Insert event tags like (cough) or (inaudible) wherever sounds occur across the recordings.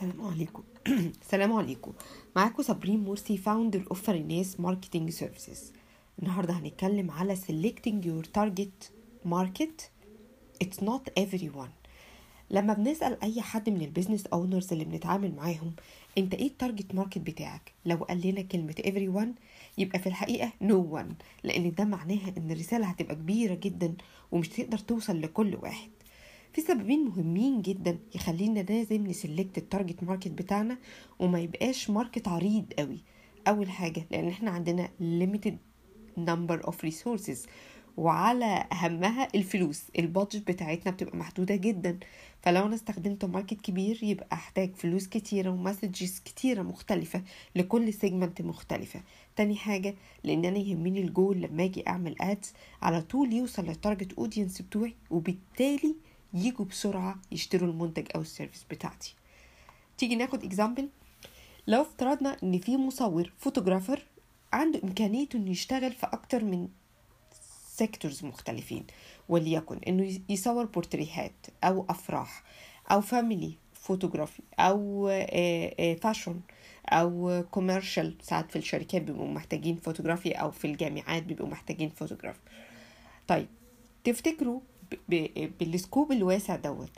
السلام عليكم. (clears throat) السلام عليكم. معاكم صابرين مرسي founder of فريناس marketing services النهارده هنتكلم على selecting your target market. It's not everyone. لما بنسأل أي حد من ال business owners اللي بنتعامل معاهم أنت إيه ال target market بتاعك؟ لو قال لنا كلمة everyone يبقى في الحقيقة no one لأن ده معناها إن الرسالة هتبقى كبيرة جدا ومش تقدر توصل لكل واحد. في سببين مهمين جدا يخلينا لازم ن select ال target market بتاعنا وما يبقاش market عريض قوي. أول حاجة لأن إحنا عندنا limited number of resources وعلى أهمها الفلوس. ال budget بتاعتنا بتبقى محدودة جدا. فلو أنا استخدمت market كبير يبقى أحتاج فلوس كتيرة و messages كتيرة مختلفة لكل segment مختلفة. تاني حاجة لأن أنا يهمني الجول لما أجي أعمل ads على طول يوصل لل target audience بتوعي وبالتالي يجوا بسرعة يشتروا المنتج أو ال service بتاعتي. تيجي ناخد example لو افترضنا إن في مصور photographer عنده امكانية إنه يشتغل في أكتر من sectors مختلفين وليكن إنه يصور بورتريهات أو أفراح أو family photography أو fashion أو commercial ساعات في الشركات بيبقوا محتاجين فوتوغرافي أو في الجامعات بيبقوا محتاجين فوتوغرافي طيب تفتكروا بال scope الواسع دوت.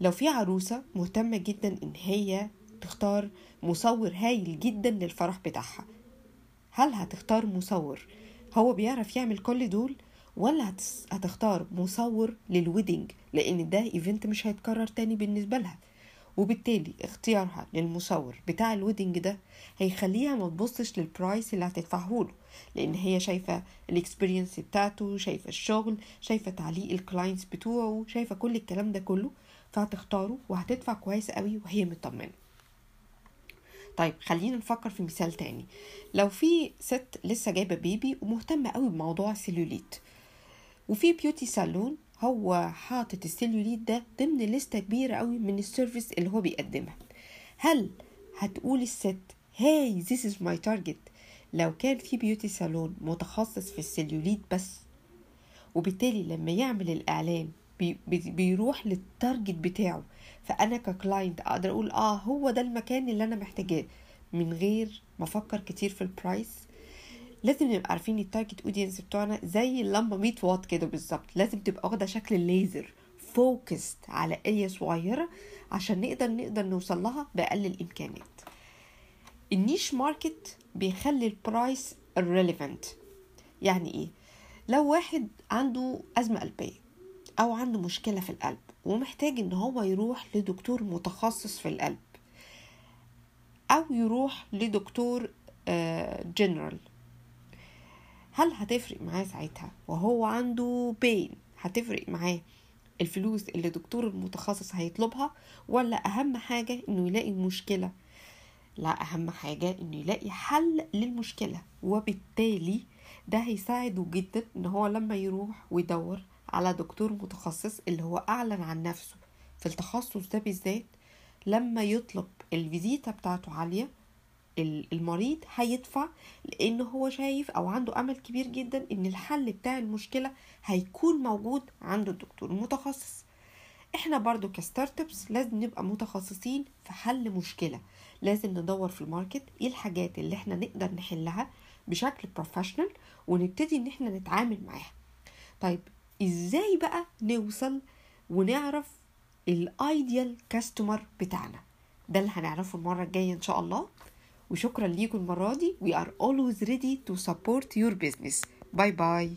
لو في عروسة مهتمة جدا إن هي تختار مصور هايل جدا للفرح بتاعها هل هتختار مصور؟ هو بيعرف يعمل كل دول ولا هتختار مصور لل wedding؟ لأن ده event مش هيتكرر تاني بالنسبة لها. وبالتالي اختيارها للمصور بتاع ال wedding ده هيخليها ما تبصش لل price اللي هتدفعه له لأن هي شايفة ال experience بتاعته شايفة الشغل شايفة تعليق ال clients بتوعه شايفة كل الكلام ده كله فهتختاره وهتدفع كويس قوي وهي مطمنة. طيب خلينا نفكر في مثال تاني. لو في ست لسه جايبة baby ومهتمة قوي بموضوع السيلوليت وفي beauty salon هو حاطط السيلوليت ده ضمن لستة كبيرة قوي من ال service اللي هو بيقدمها. هل هتقول الست hey, this is my target لو كان في beauty salon متخصص في السيلوليت بس وبالتالي لما يعمل الإعلان بي بيروح لل target بتاعه فأنا ك client أقدر أقول آه هو ده المكان اللي أنا محتاجاه. من غير ما أفكر كتير في ال price لازم نبقى عارفين ال target audience بتوعنا زي اللمبة 100 واط كده بالظبط. لازم تبقى واخدة شكل الليزر focused على area صغيره عشان نقدر نقدر نوصل لها بأقل الإمكانيات. ال niche market بيخلي ال price irrelevant يعني إيه؟ لو واحد عنده أزمة قلبية أو عنده مشكلة في القلب ومحتاج إن هو يروح لدكتور متخصص في القلب أو يروح لدكتور جنرال هل هتفرق معاه ساعتها؟ وهو عنده pain هتفرق معاه الفلوس اللي الدكتور المتخصص هيطلبها؟ ولا أهم حاجة إنه يلاقي مشكلة لا أهم حاجة إنه يلاقي حل للمشكلة. وبالتالي ده هيساعده جدا إن هو لما يروح ويدور على دكتور متخصص اللي هو أعلن عن نفسه. في التخصص ده بالذات لما يطلب الفيزيتا بتاعته عالية المريض هيدفع لأن هو شايف أو عنده امل كبير جدا ان الحل بتاع المشكلة هيكون موجود عند الدكتور المتخصص إحنا برضو ك startups لازم نبقى متخصصين في حل مشكلة. لازم ندور في ال market إيه الحاجات اللي إحنا نقدر نحلها بشكل professional ونبتدي ان إحنا نتعامل معاها. طيب إزاي بقى نوصل ونعرف ال ideal customer بتاعنا؟ ده اللي هنعرفه المرة الجاية إن شاء الله. وشكرا ليكم المرة دي we are always ready to support your business باي باي